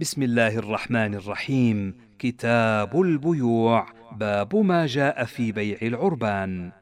بسم الله الرحمن الرحيم. كتاب البيوع. باب ما جاء في بيع العربان.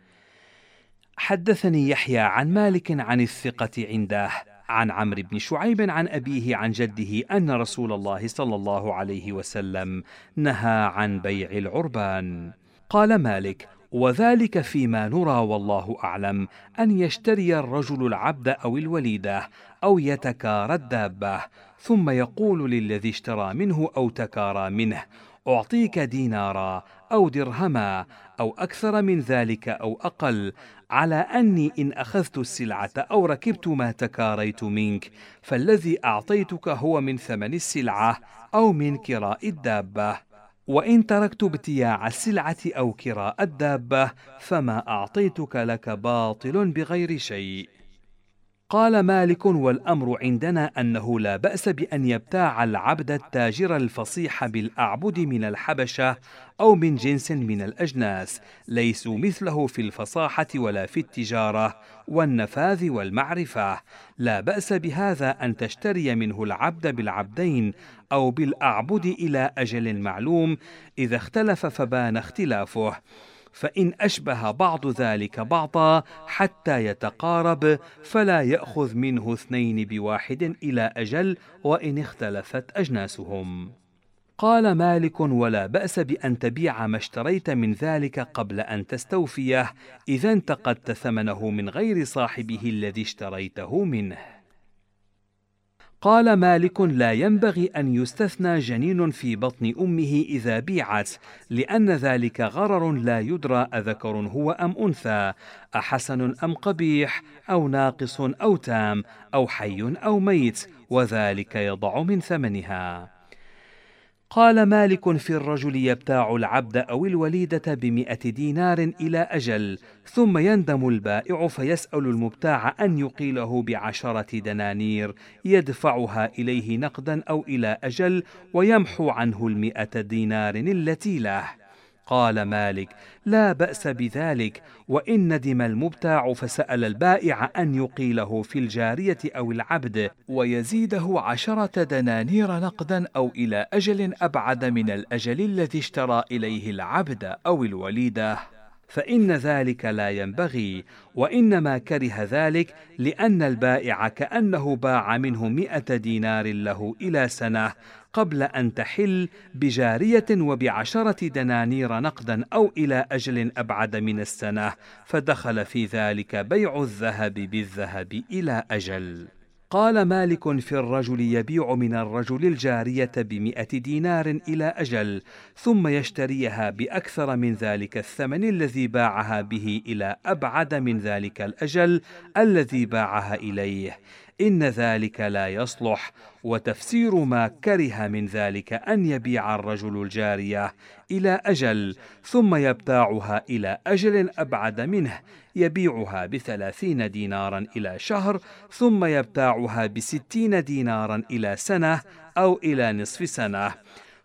حدثني يحيى عن مالك عن الثقة عنده عن عمرو بن شعيب عن أبيه عن جده أن رسول الله صلى الله عليه وسلم نهى عن بيع العربان. قال مالك وذلك فيما نرى والله أعلم أن يشتري الرجل العبد أو الوليدة أو يتكارى الدابة ثم يقول للذي اشترى منه أو تكارى منه أعطيك دينارا أو درهما أو أكثر من ذلك أو أقل على أني إن أخذت السلعة أو ركبت ما تكاريت منك فالذي أعطيتك هو من ثمن السلعة أو من كراء الدابة. وإن تركت ابتياع السلعة أو كراء الدابة فما أعطيتك لك باطل بغير شيء. قال مالك والأمر عندنا أنه لا بأس بأن يبتاع العبد التاجر الفصيح بالأعبد من الحبشة أو من جنس من الأجناس ليسوا مثله في الفصاحة ولا في التجارة والنفاذ والمعرفة. لا بأس بهذا أن تشتري منه العبد بالعبدين أو بالأعبد إلى أجل معلوم إذا اختلف فبان اختلافه. فإن أشبه بعض ذلك بعضا حتى يتقارب فلا يأخذ منه اثنين بواحد إلى أجل وإن اختلفت أجناسهم. قال مالك ولا بأس بأن تبيع ما اشتريت من ذلك قبل أن تستوفيه إذا انتقدت ثمنه من غير صاحبه الذي اشتريته منه. قال مالك لا ينبغي أن يستثنى جنين في بطن أمه إذا بيعت لأن ذلك غرر لا يدرى أذكر هو أم أنثى أحسن أم قبيح أو ناقص أو تام أو حي أو ميت وذلك يضع من ثمنها. قال مالك في الرجل يبتاع العبد أو الوليدة بمئة دينار إلى أجل ثم يندم البائع فيسأل المبتاع أن يقيله بعشرة دنانير يدفعها إليه نقدا أو إلى أجل ويمحو عنه المئة دينار التي له. قال مالك لا بأس بذلك وإن ندم المبتاع فسأل البائع أن يقيله في الجارية أو العبد ويزيده عشرة دنانير نقدا أو إلى أجل أبعد من الأجل الذي اشترى إليه العبد أو الوليدة. فإن ذلك لا ينبغي وإنما كره ذلك لأن البائع كأنه باع منه مئة دينار له إلى سنة قبل أن تحل بجارية وبعشرة دنانير نقدا أو إلى أجل أبعد من السنة فدخل في ذلك بيع الذهب بالذهب إلى أجل. قال مالك في الرجل يبيع من الرجل الجارية بمئة دينار إلى أجل ثم يشتريها بأكثر من ذلك الثمن الذي باعها به إلى أبعد من ذلك الأجل الذي باعها إليه. إن ذلك لا يصلح وتفسير ما كره من ذلك أن يبيع الرجل الجارية إلى أجل ثم يبتاعها إلى أجل أبعد منه يبيعها بثلاثين دينارا إلى شهر ثم يبتاعها بستين دينارا إلى سنة أو إلى نصف سنة.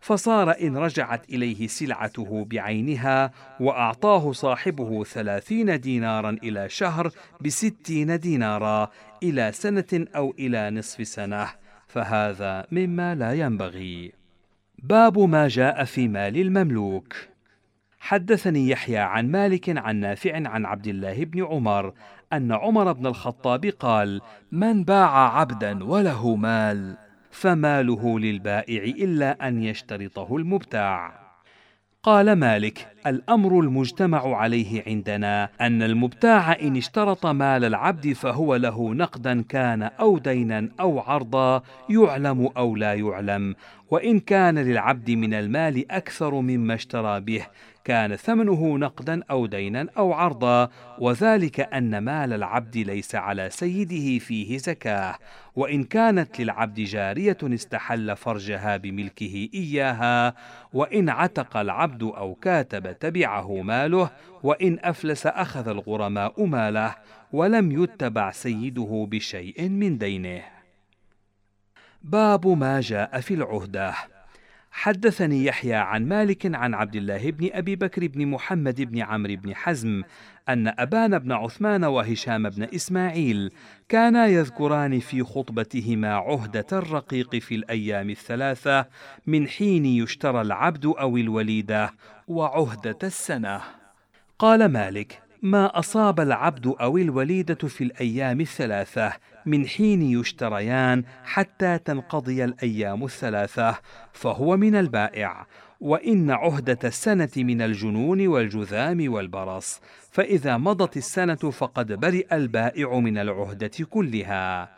فصار إن رجعت إليه سلعته بعينها وأعطاه صاحبه ثلاثين دينارا إلى شهر بستين دينارا إلى سنة أو إلى نصف سنة فهذا مما لا ينبغي. باب ما جاء في مال المملوك. حدثني يحيى عن مالك عن نافع عن عبد الله بن عمر أن عمر بن الخطاب قال من باع عبدا وله مال؟ فماله للبائع إلا أن يشترطه المبتاع. قال مالك الأمر المجتمع عليه عندنا أن المبتاع إن اشترط مال العبد فهو له نقدا كان أو دينا أو عرضا يعلم أو لا يعلم وإن كان للعبد من المال أكثر مما اشترى به كان ثمنه نقدا أو دينا أو عرضا وذلك أن مال العبد ليس على سيده فيه زكاة. وإن كانت للعبد جارية استحل فرجها بملكه إياها. وإن عتق العبد أو كاتب تبعه ماله وإن أفلس أخذ الغرماء ماله ولم يتبع سيده بشيء من دينه. باب ما جاء في العهدة. حدثني يحيى عن مالك عن عبد الله بن أبي بكر بن محمد بن عمرو بن حزم أن أبان بن عثمان وهشام بن إسماعيل كانا يذكران في خطبتهما عهدة الرقيق في الأيام الثلاثة من حين يشترى العبد أو الوليدة وعهدة السنة. قال مالك ما أصاب العبد أو الوليدة في الأيام الثلاثة من حين يشتريان حتى تنقضي الأيام الثلاثة فهو من البائع. وإن عهدة السنة من الجنون والجذام والبرص فإذا مضت السنة فقد برئ البائع من العهدة كلها.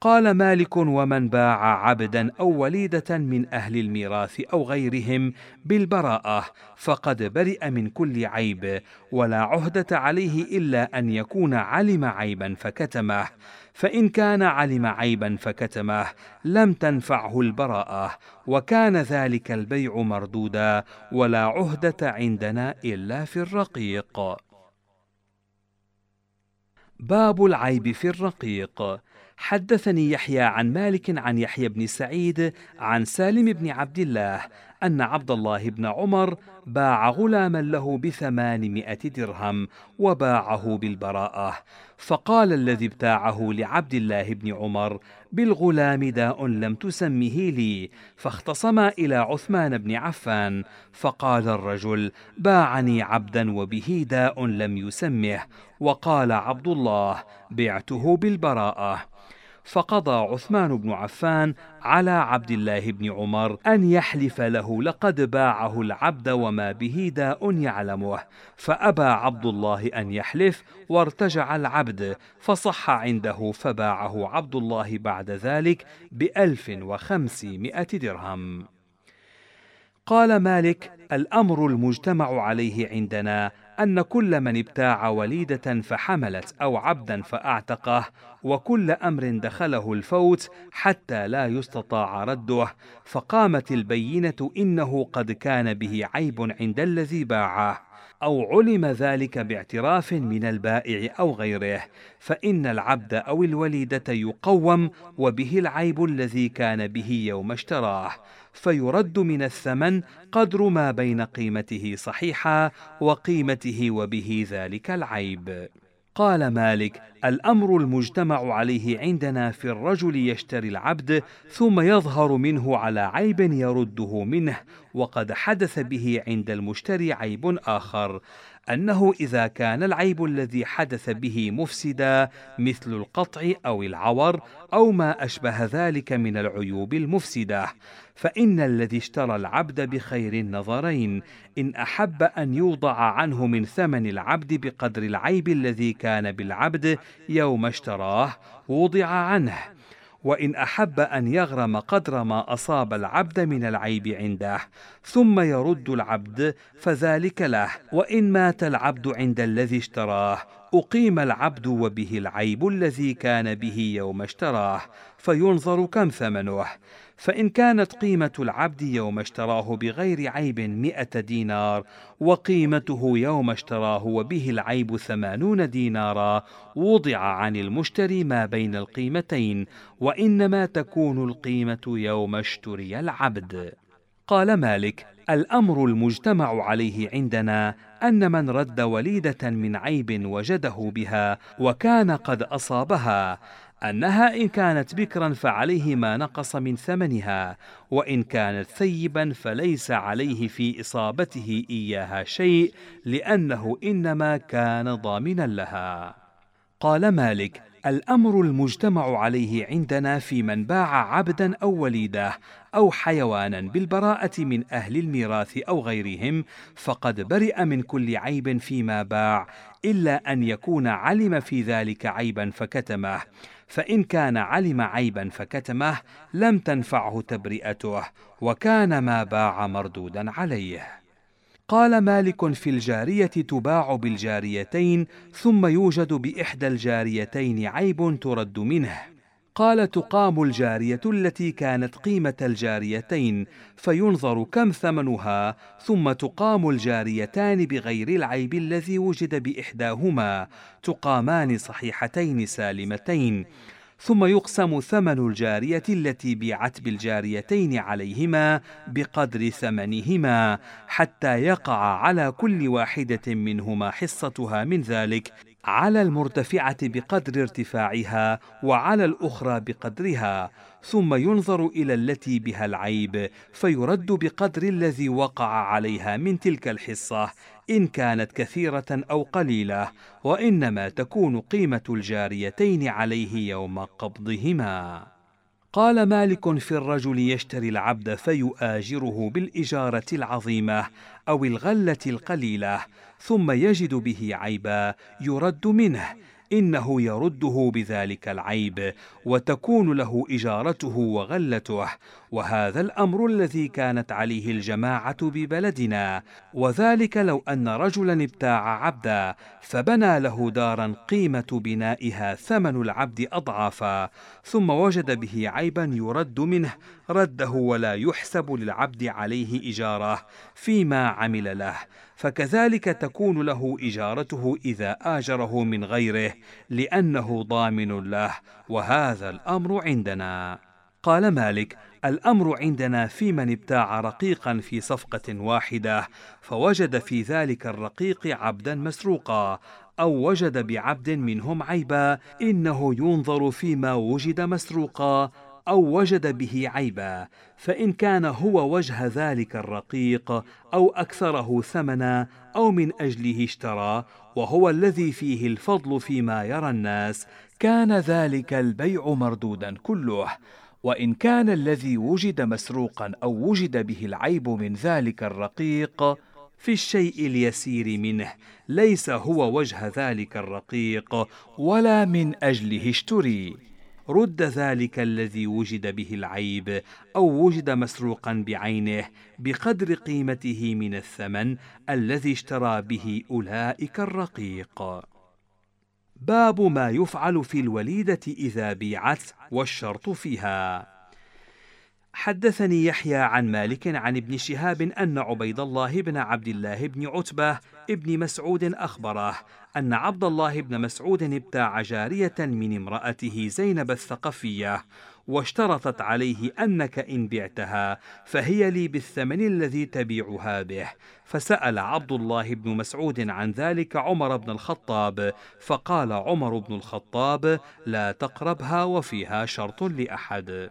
قال مالك ومن باع عبدا أو وليدة من أهل الميراث أو غيرهم بالبراءة فقد برئ من كل عيب ولا عهدة عليه إلا أن يكون علم عيبا فكتمه فإن كان علم عيبا فكتمه لم تنفعه البراءة وكان ذلك البيع مردودا ولا عهدة عندنا إلا في الرقيق. باب العيب في الرقيق. حدثني يحيى عن مالك عن يحيى بن سعيد عن سالم بن عبد الله أن عبد الله بن عمر باع غلاما له بثمانمائة درهم وباعه بالبراءة فقال الذي ابتاعه لعبد الله بن عمر بالغلام داء لم تسمه لي. فاختصما إلى عثمان بن عفان فقال الرجل باعني عبدا وبه داء لم يسمه. وقال عبد الله بعته بالبراءة. فقضى عثمان بن عفان على عبد الله بن عمر أن يحلف له لقد باعه العبد وما به داء يعلمه فأبى عبد الله أن يحلف وارتجع العبد فصح عنده فباعه عبد الله بعد ذلك بألف وخمسمائة درهم. قال مالك الأمر المجتمع عليه عندنا أن كل من ابتاع وليدة فحملت أو عبدا فاعتقه وكل أمر دخله الفوت حتى لا يستطاع رده فقامت البينة إنه قد كان به عيب عند الذي باعه أو علم ذلك باعتراف من البائع أو غيره فإن العبد أو الوليدة يقوم وبه العيب الذي كان به يوم اشتراه. فيرد من الثمن قدر ما بين قيمته صحيحا وقيمته وبه ذلك العيب. قال مالك الأمر المجتمع عليه عندنا في الرجل يشتري العبد ثم يظهر منه على عيب يرده منه وقد حدث به عند المشتري عيب آخر. أنه إذا كان العيب الذي حدث به مفسدا مثل القطع أو العور أو ما أشبه ذلك من العيوب المفسدة فإن الذي اشترى العبد بخير النظرين إن أحب أن يوضع عنه من ثمن العبد بقدر العيب الذي كان بالعبد يوم اشتراه وضع عنه. وإن أحب أن يغرم قدر ما أصاب العبد من العيب عنده ثم يرد العبد فذلك له. وإن مات العبد عند الذي اشتراه أقيم العبد وبه العيب الذي كان به يوم اشتراه فينظر كم ثمنه. فإن كانت قيمة العبد يوم اشتراه بغير عيب مئة دينار وقيمته يوم اشتراه وبه العيب ثمانون دينارا وضع عن المشتري ما بين القيمتين وإنما تكون القيمة يوم اشتري العبد. قال مالك الأمر المجتمع عليه عندنا أن من رد وليدة من عيب وجده بها وكان قد أصابها. أنها إن كانت بكرا فعليه ما نقص من ثمنها وإن كانت ثيبا فليس عليه في إصابته إياها شيء لأنه إنما كان ضامنا لها. قال مالك الأمر المجتمع عليه عندنا في من باع عبدا أو وليده أو حيوانا بالبراءة من أهل الميراث أو غيرهم فقد برئ من كل عيب فيما باع إلا أن يكون علم في ذلك عيبا فكتمه. فإن كان علم عيبا فكتمه لم تنفعه تبرئته وكان ما باع مردودا عليه. قال مالك في الجارية تباع بالجاريتين ثم يوجد بإحدى الجاريتين عيب ترد منه. قال تقام الجارية التي كانت قيمة الجاريتين فينظر كم ثمنها ثم تقام الجاريتان بغير العيب الذي وجد بإحداهما. تقامان صحيحتين سالمتين. ثم يقسم ثمن الجارية التي بيعت بالجاريتين عليهما بقدر ثمنهما حتى يقع على كل واحدة منهما حصتها من ذلك. على المرتفعة بقدر ارتفاعها وعلى الأخرى بقدرها ثم ينظر إلى التي بها العيب فيرد بقدر الذي وقع عليها من تلك الحصة إن كانت كثيرة أو قليلة وإنما تكون قيمة الجاريتين عليه يوم قبضهما. قال مالك في الرجل يشتري العبد فيؤاجره بالإجارة العظيمة أو الغلة القليلة ثم يجد به عيبا يرد منه إنه يرده بذلك العيب وتكون له إجارته وغلته وهذا الأمر الذي كانت عليه الجماعة ببلدنا. وذلك لو أن رجلا ابتاع عبدا فبنى له دارا قيمة بنائها ثمن العبد أضعافا. ثم وجد به عيبا يرد منه رده ولا يحسب للعبد عليه إجارة فيما عمل له. فكذلك تكون له إجارته إذا آجره من غيره لأنه ضامن له. وهذا الأمر عندنا. قال مالك الأمر عندنا في من ابتاع رقيقا في صفقة واحدة فوجد في ذلك الرقيق عبدا مسروقا أو وجد بعبد منهم عيبا إنه ينظر فيما وجد مسروقا أو وجد به عيبا فإن كان هو وجه ذلك الرقيق أو أكثره ثمنا أو من أجله اشترى وهو الذي فيه الفضل فيما يرى الناس كان ذلك البيع مردودا كله. وإن كان الذي وجد مسروقا أو وجد به العيب من ذلك الرقيق في الشيء اليسير منه ليس هو وجه ذلك الرقيق ولا من أجله اشتري. رد ذلك الذي وجد به العيب أو وجد مسروقا بعينه بقدر قيمته من الثمن الذي اشترى به أولئك الرقيق. باب ما يفعل في الوليدة إذا بيعت والشرط فيها. حدثني يحيى عن مالك عن ابن شهاب أن عبيد الله بن عبد الله بن عتبة ابن مسعود أخبره أن عبد الله بن مسعود ابتاع جارية من امرأته زينب الثقفية واشترطت عليه أنك إن بعتها فهي لي بالثمن الذي تبيعها به. فسأل عبد الله بن مسعود عن ذلك عمر بن الخطاب فقال عمر بن الخطاب لا تقربها وفيها شرط لأحد.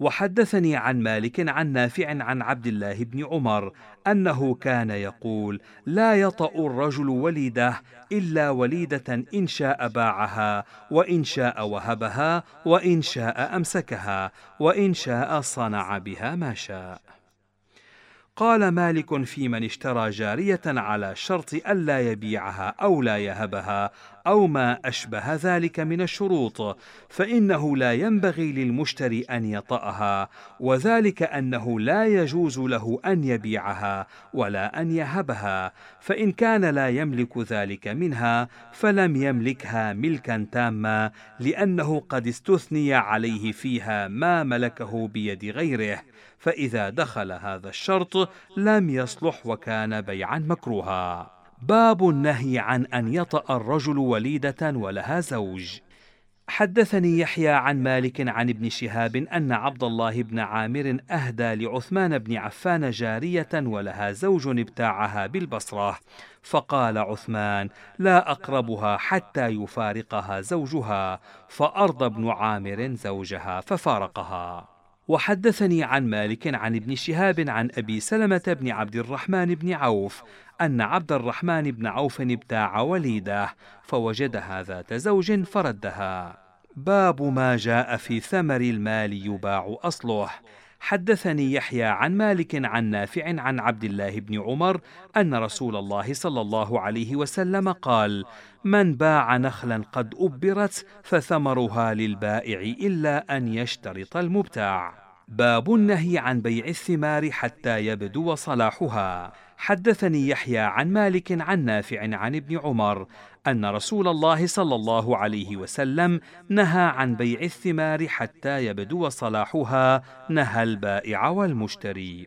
وحدثني عن مالك عن نافع عن عبد الله بن عمر أنه كان يقول لا يطأ الرجل وليده إلا وليدة إن شاء باعها وإن شاء وهبها وإن شاء أمسكها وإن شاء صنع بها ما شاء. قال مالك في من اشترى جارية على شرط ألا يبيعها أو لا يهبها أو ما أشبه ذلك من الشروط فإنه لا ينبغي للمشتري أن يطأها وذلك أنه لا يجوز له أن يبيعها ولا أن يهبها فإن كان لا يملك ذلك منها فلم يملكها ملكا تاما لأنه قد استثني عليه فيها ما ملكه بيد غيره فإذا دخل هذا الشرط لم يصلح وكان بيعا مكروها. باب النهي عن أن يطأ الرجل وليدة ولها زوج. حدثني يحيى عن مالك عن ابن شهاب أن عبد الله بن عامر أهدى لعثمان بن عفان جارية ولها زوج ابتاعها بالبصرة. فقال عثمان لا أقربها حتى يفارقها زوجها. فأرضى ابن عامر زوجها ففارقها. وحدثني عن مالك عن ابن شهاب عن أبي سلمة بن عبد الرحمن بن عوف أن عبد الرحمن بن عوف ابتاع وليده فوجدها ذات زوج فردها. باب ما جاء في ثمر المال يباع أصله. حدثني يحيى عن مالك عن نافع عن عبد الله بن عمر أن رسول الله صلى الله عليه وسلم قال من باع نخلا قد أبرت فثمرها للبائع إلا أن يشترط المبتاع. باب النهي عن بيع الثمار حتى يبدو صلاحها. حدثني يحيى عن مالك عن نافع عن ابن عمر أن رسول الله صلى الله عليه وسلم نهى عن بيع الثمار حتى يبدو صلاحها نهى البائع والمشتري.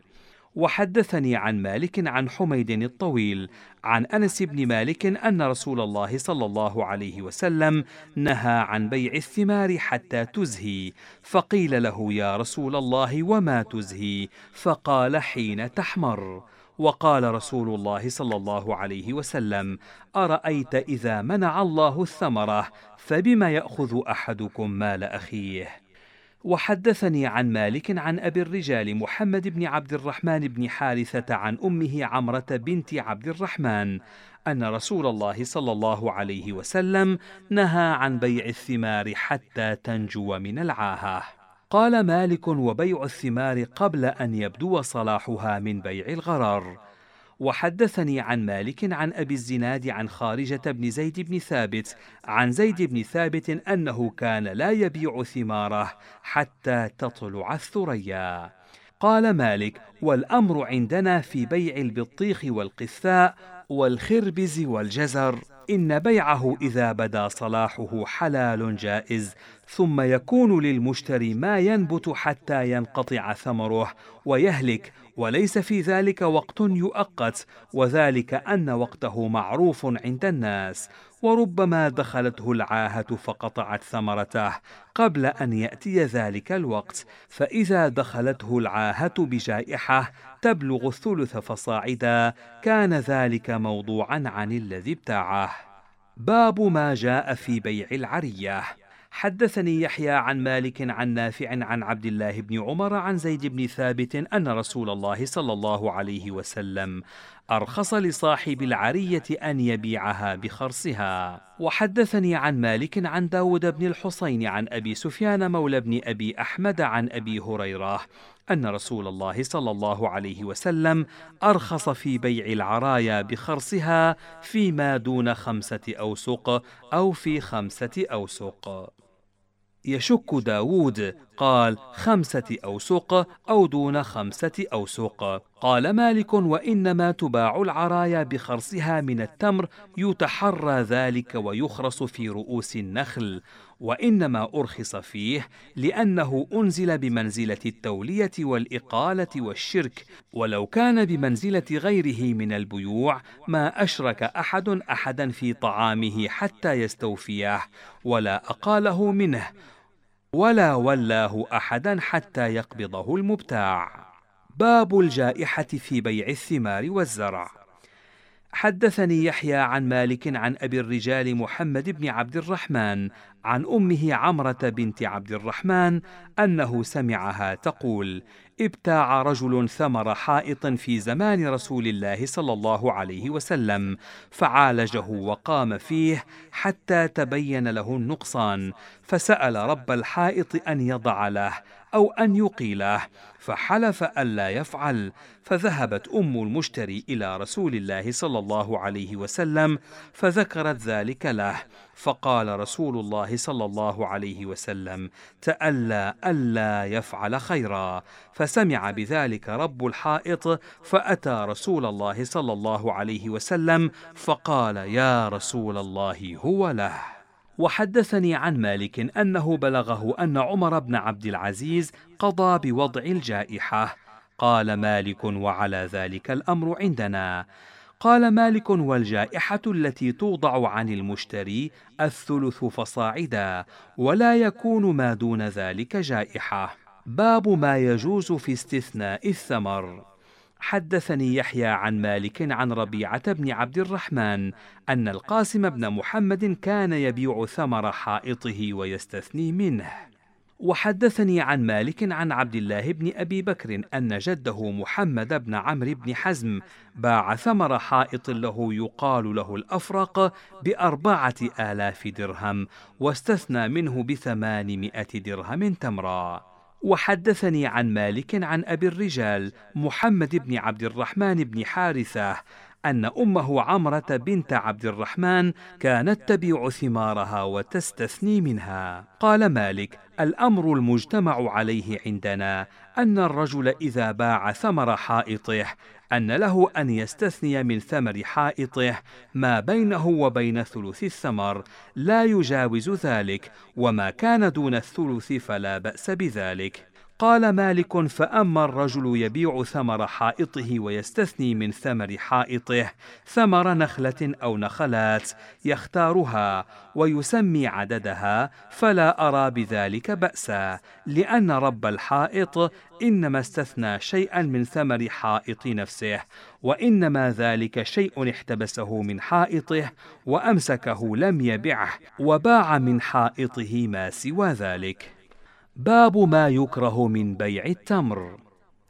وحدثني عن مالك عن حميد الطويل عن أنس بن مالك أن رسول الله صلى الله عليه وسلم نهى عن بيع الثمار حتى تزهي فقيل له يا رسول الله وما تزهي؟ فقال حين تحمر. وقال رسول الله صلى الله عليه وسلم أرأيت إذا منع الله الثمرة فبما يأخذ أحدكم مال أخيه؟ وحدثني عن مالك عن أبي الرجال محمد بن عبد الرحمن بن حارثة عن أمه عمرة بنت عبد الرحمن أن رسول الله صلى الله عليه وسلم نهى عن بيع الثمار حتى تنجو من العاهة. قال مالك وبيع الثمار قبل أن يبدو صلاحها من بيع الغرر وحدثني عن مالك عن أبي الزناد عن خارجة بن زيد بن ثابت عن زيد بن ثابت أنه كان لا يبيع ثماره حتى تطلع الثريا. قال مالك والأمر عندنا في بيع البطيخ والقثاء والخربز والجزر. إن بيعه إذا بدا صلاحه حلال جائز ثم يكون للمشتري ما ينبت حتى ينقطع ثمره ويهلك وليس في ذلك وقت يؤقت وذلك أن وقته معروف عند الناس وربما دخلته العاهة فقطعت ثمرته قبل أن يأتي ذلك الوقت فإذا دخلته العاهة بجائحة تبلغ الثلث فصاعدا. كان ذلك موضوعا عن الذي ابتاعه. باب ما جاء في بيع العرية. حدثني يحيى عن مالك عن نافع عن عبد الله بن عمر عن زيد بن ثابت أن رسول الله صلى الله عليه وسلم أرخص لصاحب العرية أن يبيعها بخرصها. وحدثني عن مالك عن داود بن الحصين عن أبي سفيان مولى بن أبي أحمد عن أبي هريرة أن رسول الله صلى الله عليه وسلم أرخص في بيع العرايا بخرصها فيما دون خمسة أوسق أو في خمسة أوسق. يشك داود قال خمسة أوسق أو دون خمسة أوسق. قال مالك وإنما تباع العرايا بخرصها من التمر يتحرى ذلك ويخرص في رؤوس النخل وإنما أرخص فيه لأنه أنزل بمنزلة التولية والإقالة والشرك. ولو كان بمنزلة غيره من البيوع ما أشرك أحد أحدا في طعامه حتى يستوفيه ولا أقاله منه. ولا ولاه أحدا حتى يقبضه المبتاع. باب الجائحة في بيع الثمار والزرع. حدثني يحيى عن مالك عن أبي الرجال محمد بن عبد الرحمن عن أمه عمرة بنت عبد الرحمن أنه سمعها تقول ابتاع رجل ثمر حائط في زمان رسول الله صلى الله عليه وسلم فعالجه وقام فيه حتى تبين له النقصان فسأل رب الحائط أن يضع له أو أن يقيله فحلف الا يفعل فذهبت أم المشتري إلى رسول الله صلى الله عليه وسلم فذكرت ذلك له فقال رسول الله صلى الله عليه وسلم تألى ألا يفعل خيرا. فسمع بذلك رب الحائط فأتى رسول الله صلى الله عليه وسلم فقال يا رسول الله هو له. وحدثني عن مالك أنه بلغه أن عمر بن عبد العزيز قضى بوضع الجائحة. قال مالك وعلى ذلك الأمر عندنا. قال مالك والجائحة التي توضع عن المشتري الثلث فصاعدا ولا يكون ما دون ذلك جائحة. باب ما يجوز في استثناء الثمر. حدثني يحيى عن مالك عن ربيعة بن عبد الرحمن أن القاسم بن محمد كان يبيع ثمر حائطه ويستثني منه. وحدثني عن مالك عن عبد الله بن أبي بكر أن جده محمد بن عمرو بن حزم باع ثمر حائط له يقال له الأفرق بأربعة آلاف درهم واستثنى منه بثمانمائة درهم تمرا. وحدثني عن مالك عن أبي الرجال محمد بن عبد الرحمن بن حارثة أن أمه عمرة بنت عبد الرحمن كانت تبيع ثمارها وتستثني منها. قال مالك: الأمر المجتمع عليه عندنا أن الرجل إذا باع ثمر حائطه أن له أن يستثني من ثمر حائطه ما بينه وبين ثلث الثمر لا يجاوز ذلك وما كان دون الثلث فلا بأس بذلك قال مالك فأما الرجل يبيع ثمر حائطه ويستثني من ثمر حائطه ثمر نخلة أو نخلات يختارها ويسمي عددها فلا أرى بذلك بأسا لأن رب الحائط إنما استثنى شيئا من ثمر حائط نفسه وإنما ذلك شيء احتبسه من حائطه وأمسكه لم يبعه وباع من حائطه ما سوى ذلك. باب ما يكره من بيع التمر.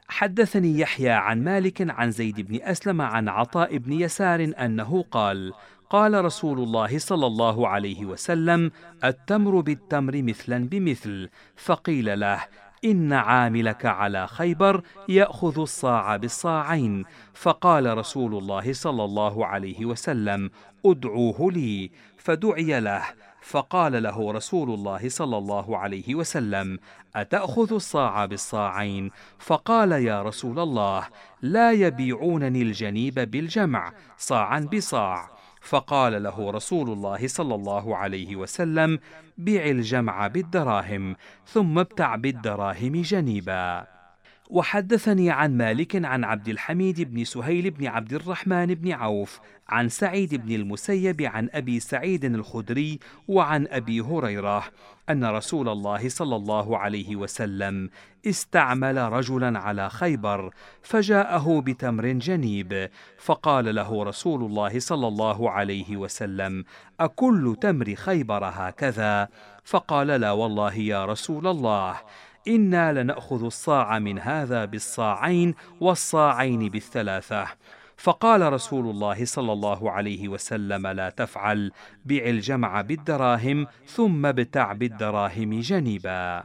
حدثني يحيى عن مالك عن زيد بن أسلم عن عطاء بن يسار أنه قال قال رسول الله صلى الله عليه وسلم التمر بالتمر مثلا بمثل. فقيل له إن عاملك على خيبر يأخذ الصاع بالصاعين. فقال رسول الله صلى الله عليه وسلم أدعوه لي. فدعي له. فقال له رسول الله صلى الله عليه وسلم أتأخذ الصاع بالصاعين؟ فقال يا رسول الله لا يبيعونني الجنيب بالجمع صاعا بصاع. فقال له رسول الله صلى الله عليه وسلم بع الجمع بالدراهم ثم ابتع بالدراهم جنيبا. وحدثني عن مالك عن عبد الحميد بن سهيل بن عبد الرحمن بن عوف عن سعيد بن المسيب عن أبي سعيد الخدري وعن أبي هريرة أن رسول الله صلى الله عليه وسلم استعمل رجلا على خيبر فجاءه بتمر جنيب فقال له رسول الله صلى الله عليه وسلم أكل تمر خيبر هكذا؟ فقال لا والله يا رسول الله. إنا لنأخذ الصاع من هذا بالصاعين والصاعين بالثلاثة. فقال رسول الله صلى الله عليه وسلم لا تفعل بع الجمع بالدراهم ثم ابتع بالدراهم جنيبا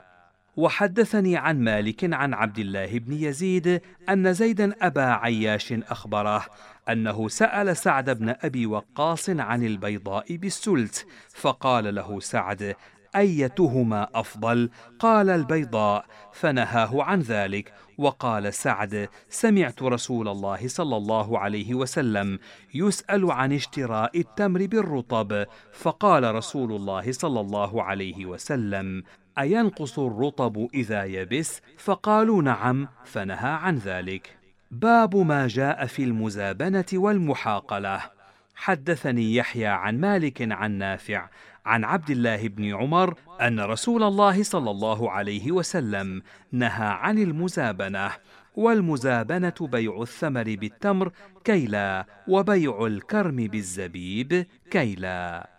وحدثني عن مالك عن عبد الله بن يزيد أن زيدا أبا عياش أخبره أنه سأل سعد بن أبي وقاص عن البيضاء بالسلت فقال له سعد أيتهما أفضل؟ قال البيضاء. فنهاه عن ذلك. وقال سعد سمعت رسول الله صلى الله عليه وسلم يسأل عن اشتراء التمر بالرطب. فقال رسول الله صلى الله عليه وسلم أينقص الرطب إذا يبس؟ فقالوا نعم. فنهى عن ذلك. باب ما جاء في المزابنة والمحاقلة. حدثني يحيى عن مالك عن نافع عن عبد الله بن عمر أن رسول الله صلى الله عليه وسلم نهى عن المزابنة والمزابنة بيع الثمر بالتمر كيلا وبيع الكرم بالزبيب كيلا.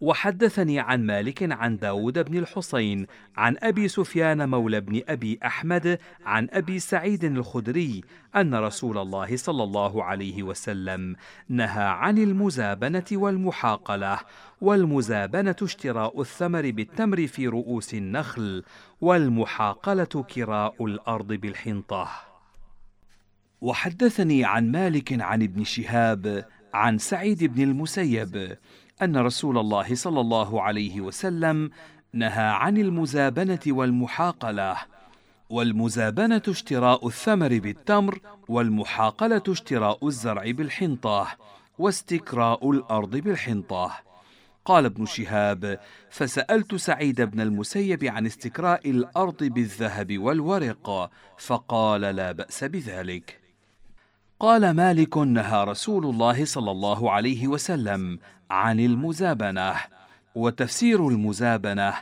وحدثني عن مالك عن داود بن الحصين عن أبي سفيان مولى بن أبي أحمد عن أبي سعيد الخدري أن رسول الله صلى الله عليه وسلم نهى عن المزابنة والمحاقلة والمزابنة اشتراء الثمر بالتمر في رؤوس النخل والمحاقلة كراء الأرض بالحنطة. وحدثني عن مالك عن ابن شهاب عن سعيد بن المسيب أن رسول الله صلى الله عليه وسلم نهى عن المزابنة والمحاقلة والمزابنة اشتراء الثمر بالتمر والمحاقلة اشتراء الزرع بالحنطة واستكراء الأرض بالحنطة. قال ابن شهاب فسألت سعيد بن المسيب عن استكراء الأرض بالذهب والورق فقال لا بأس بذلك. قال مالك نهى رسول الله صلى الله عليه وسلم عن المزابنة وتفسير المزابنة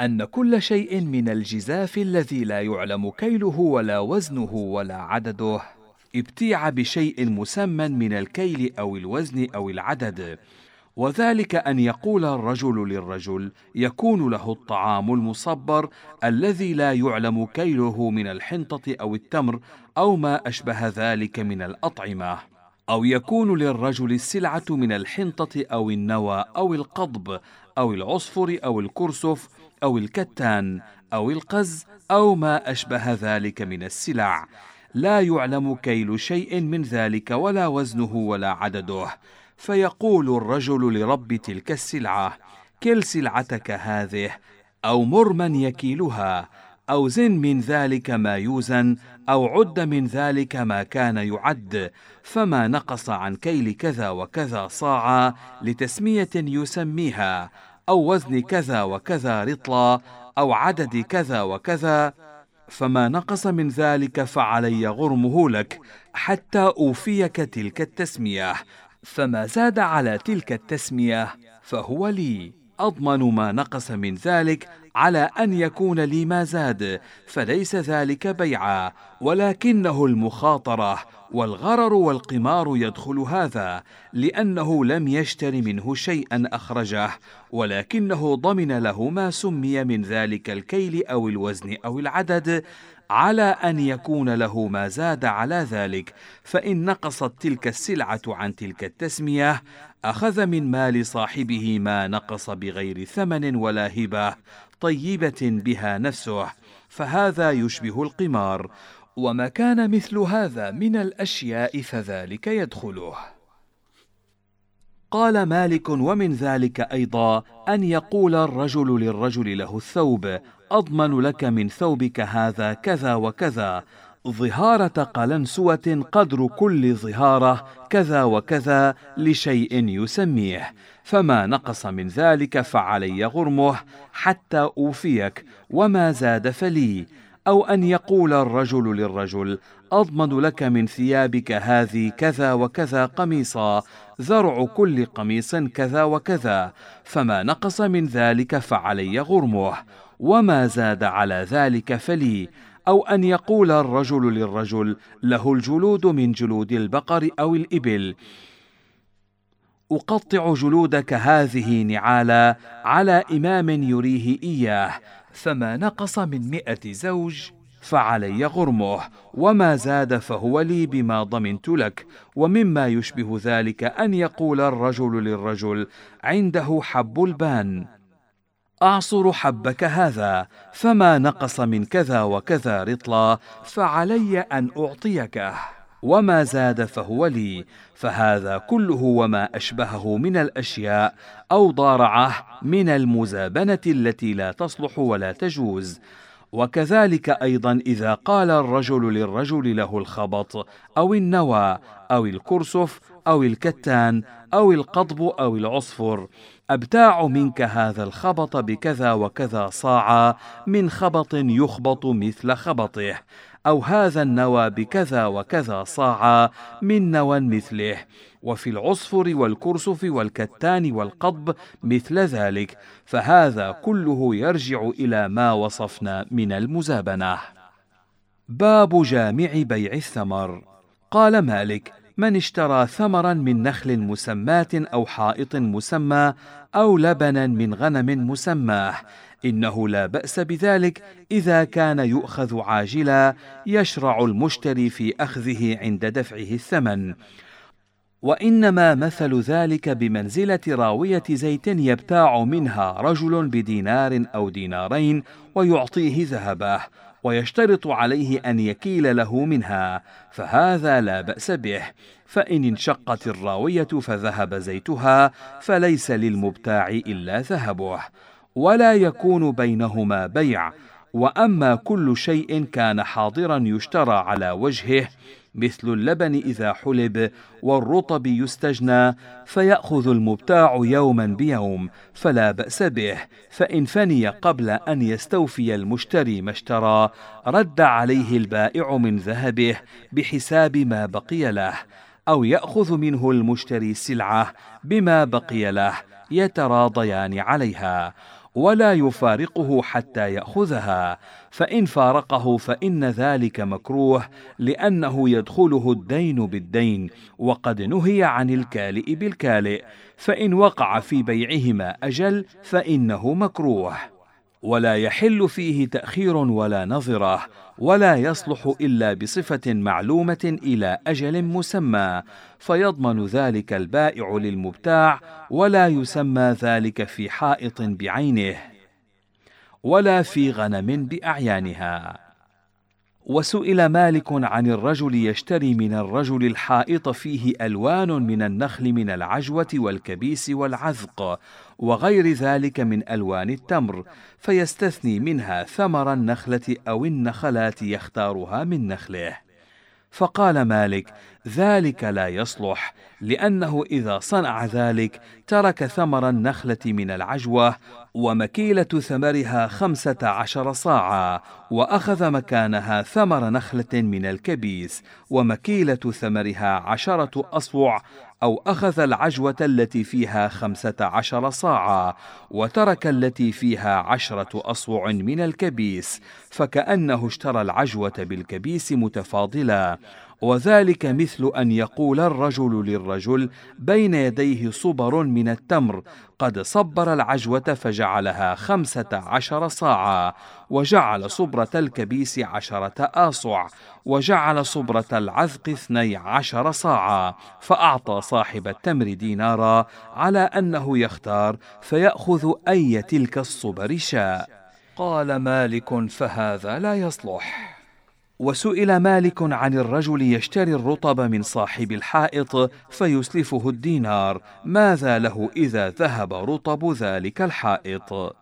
أن كل شيء من الجزاف الذي لا يعلم كيله ولا وزنه ولا عدده ابتيع بشيء مسمى من الكيل أو الوزن أو العدد. وذلك أن يقول الرجل للرجل يكون له الطعام المصبر الذي لا يعلم كيله من الحنطة أو التمر أو ما أشبه ذلك من الأطعمة أو يكون للرجل السلعة من الحنطة أو النوى أو القضب أو العصفر أو الكرسف أو الكتان أو القز أو ما أشبه ذلك من السلع. لا يعلم كيل شيء من ذلك ولا وزنه ولا عدده. فيقول الرجل لرب تلك السلعة كل سلعتك هذه أو مر من يكيلها أو زن من ذلك ما يوزن أو عد من ذلك ما كان يعد فما نقص عن كيل كذا وكذا صاعا لتسمية يسميها أو وزن كذا وكذا رطلا أو عدد كذا وكذا فما نقص من ذلك فعلي غرمه لك حتى أوفيك تلك التسمية. فما زاد على تلك التسمية فهو لي. أضمن ما نقص من ذلك على أن يكون لي ما زاد فليس ذلك بيعا ولكنه المخاطرة والغرر والقمار يدخل هذا لأنه لم يشتر منه شيئا أخرجه ولكنه ضمن له ما سمي من ذلك الكيل أو الوزن أو العدد على أن يكون له ما زاد على ذلك فإن نقصت تلك السلعة عن تلك التسمية أخذ من مال صاحبه ما نقص بغير ثمن ولا هبة طيبة بها نفسه فهذا يشبه القمار وما كان مثل هذا من الأشياء فذلك يدخله. قال مالك ومن ذلك أيضا أن يقول الرجل للرجل له الثوب أضمن لك من ثوبك هذا كذا وكذا. ظهارة قلنسوة قدر كل ظهارة كذا وكذا لشيء يسميه. فما نقص من ذلك فعلي غرمه حتى أوفيك وما زاد فلي. أو أن يقول الرجل للرجل أضمن لك من ثيابك هذه كذا وكذا قميصا ذرع كل قميص كذا وكذا فما نقص من ذلك فعلي غرمه وما زاد على ذلك فلي أو أن يقول الرجل للرجل له الجلود من جلود البقر أو الإبل. أقطع جلودك هذه نعالا على إمام يريه إياه فما نقص من مئة زوج فعلي غرمه وما زاد فهو لي بما ضمنت لك ومما يشبه ذلك أن يقول الرجل للرجل عنده حب البان. أعصر حبك هذا فما نقص من كذا وكذا رطلا فعلي أن اعطيكه وما زاد فهو لي فهذا كله وما أشبهه من الأشياء أو ضارعه من المزابنة التي لا تصلح ولا تجوز. وكذلك أيضا إذا قال الرجل للرجل له الخبط أو النوى أو الكرسف أو الكتان أو القضب أو العصفر أبتاع منك هذا الخبط بكذا وكذا صاعا من خبط يخبط مثل خبطه. أو هذا النوى بكذا وكذا صاعا من نوى مثله. وفي العصفر والكرسف والكتان والقضب مثل ذلك. فهذا كله يرجع إلى ما وصفنا من المزابنة. باب جامع بيع الثمر. قال مالك من اشترى ثمرا من نخل مسماة أو حائط مسمى أو لبنا من غنم مسماه. إنه لا بأس بذلك إذا كان يؤخذ عاجلا يشرع المشتري في أخذه عند دفعه الثمن. وإنما مثل ذلك بمنزلة راوية زيت يبتاع منها رجل بدينار أو دينارين ويعطيه ذهبه ويشترط عليه أن يكيل له منها فهذا لا بأس به. فإن انشقت الراوية فذهب زيتها فليس للمبتاع إلا ذهبه. ولا يكون بينهما بيع. وأما كل شيء كان حاضرا يشترى على وجهه مثل اللبن إذا حلب والرطب يستجنى فيأخذ المبتاع يوما بيوم فلا بأس به. فإن فني قبل أن يستوفي المشتري ما اشترى رد عليه البائع من ذهبه بحساب ما بقي له أو يأخذ منه المشتري السلعه بما بقي له يتراضيان عليها. ولا يفارقه حتى يأخذها فإن فارقه فإن ذلك مكروه لأنه يدخله الدين بالدين وقد نهي عن الكالئ بالكالئ فإن وقع في بيعهما أجل فإنه مكروه. ولا يحل فيه تأخير ولا نظرة ولا يصلح إلا بصفة معلومة إلى أجل مسمى فيضمن ذلك البائع للمبتاع ولا يسمى ذلك في حائط بعينه ولا في غنم بأعيانها. وسئل مالك عن الرجل يشتري من الرجل الحائط فيه ألوان من النخل من العجوة والكبيس والعذق وغير ذلك من ألوان التمر فيستثني منها ثمر النخلة أو النخلات يختارها من نخله. فقال مالك ذلك لا يصلح لأنه إذا صنع ذلك ترك ثمر النخلة من العجوة ومكيلة ثمرها خمسة عشر صاعا وأخذ مكانها ثمر نخلة من الكبيس ومكيلة ثمرها عشرة اصوع أو أخذ العجوة التي فيها خمسة عشر صاعا وترك التي فيها عشرة أصوع من الكبيس فكأنه اشترى العجوة بالكبيس متفاضلا. وذلك مثل أن يقول الرجل للرجل بين يديه صبر من التمر قد صبر العجوة فجعلها خمسة عشر صاعا وجعل صبرة الكبيس عشرة آصع وجعل صبرة العذق اثني عشر صاعا فأعطى صاحب التمر دينارا على أنه يختار فيأخذ أي تلك الصبر شاء. قال مالك فهذا لا يصلح. وسئل مالك عن الرجل يشتري الرطب من صاحب الحائط فيسلفه الدينار ماذا له إذا ذهب رطب ذلك الحائط؟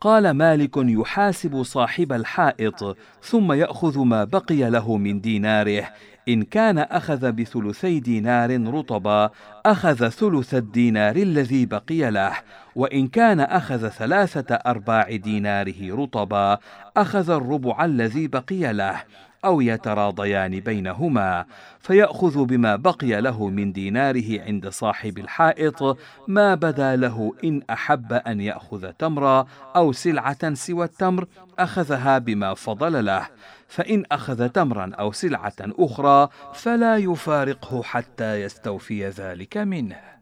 قال مالك يحاسب صاحب الحائط ثم يأخذ ما بقي له من ديناره. إن كان أخذ بثلثي دينار رطبا أخذ ثلث الدينار الذي بقي له. وإن كان أخذ ثلاثة أرباع ديناره رطبا أخذ الربع الذي بقي له. أو يتراضيان بينهما فيأخذ بما بقي له من ديناره عند صاحب الحائط ما بدا له إن أحب أن يأخذ تمرا أو سلعة سوى التمر أخذها بما فضل له فإن أخذ تمرا أو سلعة أخرى فلا يفارقه حتى يستوفي ذلك منه.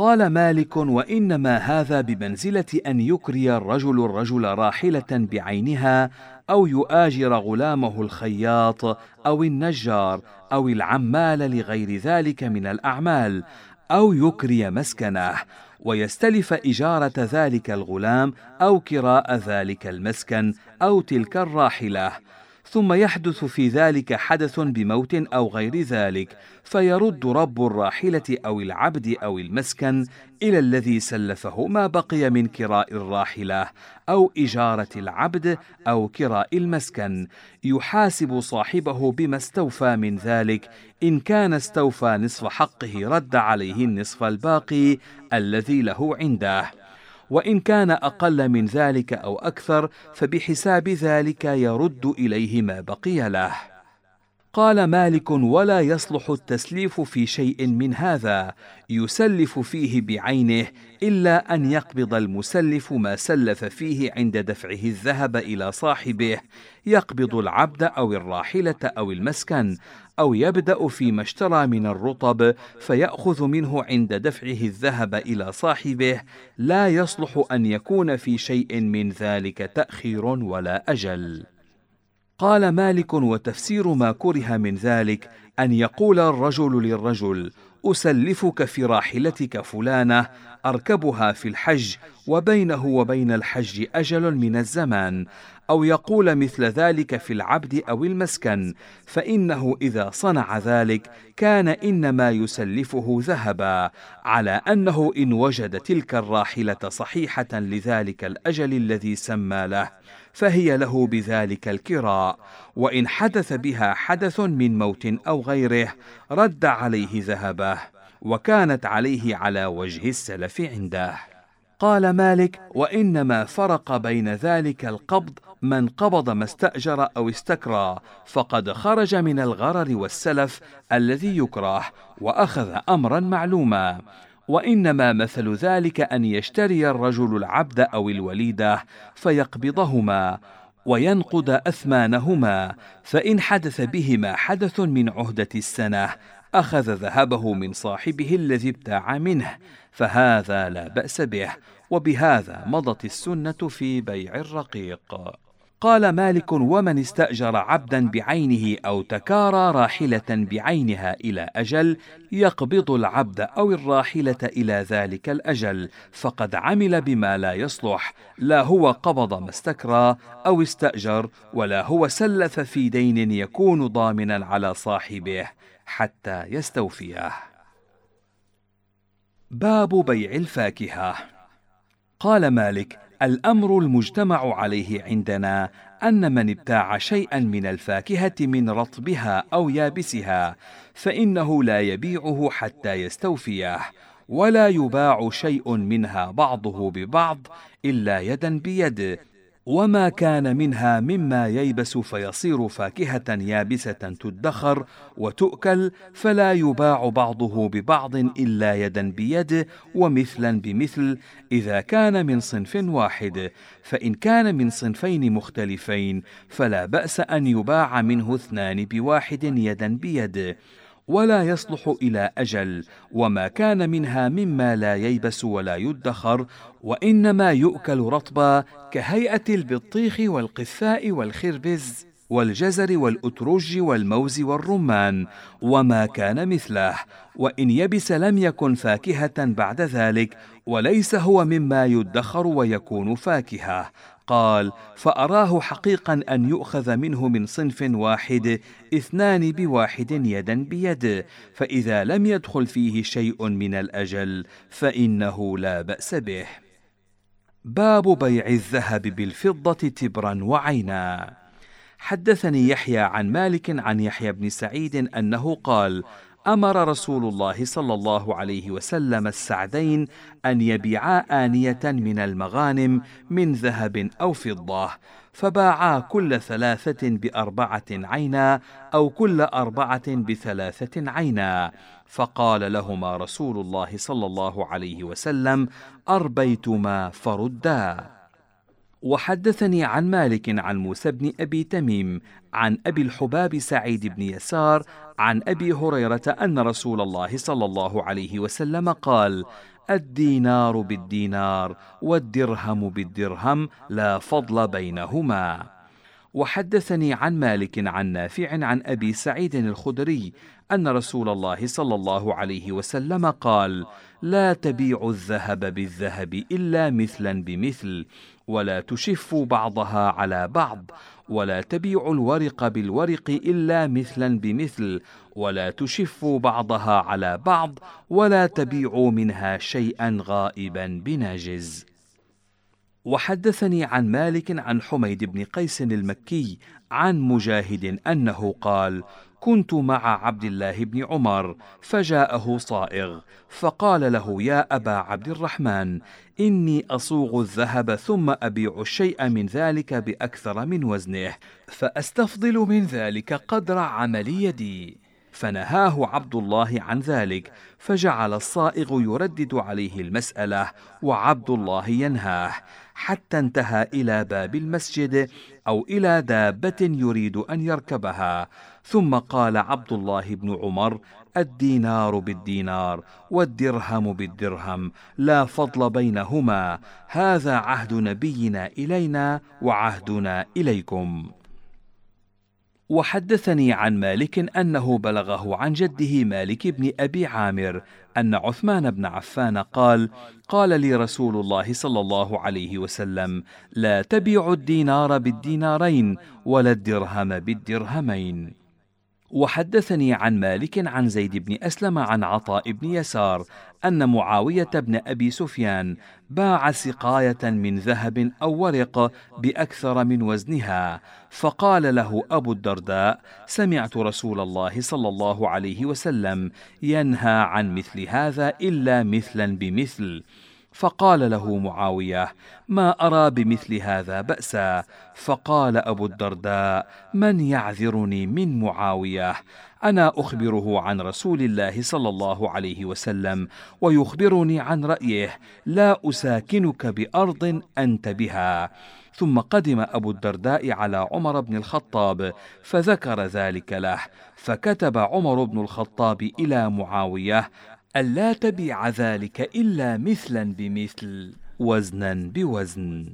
قال مالك وإنما هذا بمنزلة أن يكري الرجل الرجل راحلة بعينها أو يؤاجر غلامه الخياط أو النجار أو العمال لغير ذلك من الأعمال أو يكري مسكنه ويستلف إجارة ذلك الغلام أو كراء ذلك المسكن أو تلك الراحلة ثم يحدث في ذلك حدث بموت أو غير ذلك فيرد رب الراحلة أو العبد أو المسكن إلى الذي سلفه ما بقي من كراء الراحلة أو إجارة العبد أو كراء المسكن. يحاسب صاحبه بما استوفى من ذلك إن كان استوفى نصف حقه رد عليه النصف الباقي الذي له عنده. وإن كان أقل من ذلك أو أكثر فبحساب ذلك يرد إليه ما بقي له. قال مالك ولا يصلح التسليف في شيء من هذا يسلف فيه بعينه إلا أن يقبض المسلف ما سلف فيه عند دفعه الذهب إلى صاحبه يقبض العبد أو الراحلة أو المسكن أو يبدأ فيما اشترى من الرطب فيأخذ منه عند دفعه الذهب إلى صاحبه لا يصلح أن يكون في شيء من ذلك تأخير ولا أجل. قال مالك وتفسير ما كره من ذلك أن يقول الرجل للرجل أسلفك في راحلتك فلانة أركبها في الحج وبينه وبين الحج أجل من الزمان أو يقول مثل ذلك في العبد أو المسكن فإنه إذا صنع ذلك كان إنما يسلفه ذهبا على أنه إن وجد تلك الراحلة صحيحة لذلك الأجل الذي سمى له فهي له بذلك الكراء وإن حدث بها حدث من موت أو غيره رد عليه ذهبه وكانت عليه على وجه السلف عنده. قال مالك وإنما فرق بين ذلك القبض من قبض ما استأجر أو استكرى فقد خرج من الغرر والسلف الذي يكره وأخذ أمرا معلوما. وإنما مثل ذلك أن يشتري الرجل العبد أو الوليدة فيقبضهما وينقض أثمانهما فإن حدث بهما حدث من عهدة السنة أخذ ذهبه من صاحبه الذي ابتاع منه. فهذا لا بأس به وبهذا مضت السنة في بيع الرقيق. قال مالك ومن استأجر عبدا بعينه أو تكارى راحلة بعينها إلى أجل يقبض العبد أو الراحلة إلى ذلك الأجل فقد عمل بما لا يصلح لا هو قبض ما استكرى أو استأجر ولا هو سلف في دين يكون ضامنا على صاحبه حتى يستوفيه. باب بيع الفاكهة. قال مالك الأمر المجتمع عليه عندنا أن من ابتاع شيئا من الفاكهة من رطبها أو يابسها فإنه لا يبيعه حتى يستوفيه ولا يباع شيء منها بعضه ببعض إلا يدا بيد وما كان منها مما ييبس فيصير فاكهة يابسة تدخر وتؤكل فلا يباع بعضه ببعض إلا يدا بيد ومثلا بمثل إذا كان من صنف واحد فإن كان من صنفين مختلفين فلا بأس أن يباع منه اثنان بواحد يدا بيد. ولا يصلح إلى أجل وما كان منها مما لا ييبس ولا يدخر وإنما يؤكل رطبا كهيئة البطيخ والقثاء والخربز والجزر والأترج والموز والرمان وما كان مثله وإن يبس لم يكن فاكهة بعد ذلك وليس هو مما يدخر ويكون فاكهة. قال فأراه حقيقا أن يؤخذ منه من صنف واحد اثنان بواحد يدا بيد فإذا لم يدخل فيه شيء من الأجل فإنه لا بأس به. باب بيع الذهب بالفضة تبرا وعينا. حدثني يحيى عن مالك عن يحيى بن سعيد أنه قال أمر رسول الله صلى الله عليه وسلم السعدين أن يبيعا آنية من المغانم من ذهب أو فضة فباعا كل ثلاثة بأربعة عينا أو كل أربعة بثلاثة عينا. فقال لهما رسول الله صلى الله عليه وسلم أربيتما فردا. وحدثني عن مالك عن موسى بن أبي تميم عن أبي الحباب سعيد بن يسار عن أبي هريرة أن رسول الله صلى الله عليه وسلم قال الدينار بالدينار والدرهم بالدرهم لا فضل بينهما. وحدثني عن مالك عن نافع عن أبي سعيد الخدري أن رسول الله صلى الله عليه وسلم قال لا تبيعوا الذهب بالذهب إلا مثلا بمثل ولا تشفوا بعضها على بعض ولا تبيعوا الورق بالورق إلا مثلا بمثل ولا تشفوا بعضها على بعض ولا تبيعوا منها شيئا غائبا بناجز وحدثني عن مالك عن حميد بن قيس المكي عن مجاهد أنه قال كنت مع عبد الله بن عمر فجاءه صائغ فقال له يا أبا عبد الرحمن إني أصوغ الذهب ثم أبيع الشيء من ذلك بأكثر من وزنه فأستفضل من ذلك قدر عمل يدي. فنهاه عبد الله عن ذلك فجعل الصائغ يردد عليه المسألة وعبد الله ينهاه حتى انتهى إلى باب المسجد أو إلى دابة يريد أن يركبها. ثم قال عبد الله بن عمر الدينار بالدينار والدرهم بالدرهم لا فضل بينهما. هذا عهد نبينا إلينا وعهدنا إليكم. وحدثني عن مالك أنه بلغه عن جده مالك بن أبي عامر أن عثمان بن عفان قال قال لي رسول الله صلى الله عليه وسلم لا تبيعوا الدينار بالدينارين ولا الدرهم بالدرهمين وحدثني عن مالك عن زيد بن أسلم عن عطاء بن يسار أن معاوية بن أبي سفيان باع سقاية من ذهب أو ورق بأكثر من وزنها فقال له أبو الدرداء سمعت رسول الله صلى الله عليه وسلم ينهى عن مثل هذا إلا مثلا بمثل فقال له معاوية ما أرى بمثل هذا بأسا؟ فقال أبو الدرداء من يعذرني من معاوية؟ أنا أخبره عن رسول الله صلى الله عليه وسلم ويخبرني عن رأيه لا أساكنك بأرض أنت بها. ثم قدم أبو الدرداء على عمر بن الخطاب فذكر ذلك له فكتب عمر بن الخطاب إلى معاوية ألا تبيع ذلك إلا مثلا بمثل وزنا بوزن.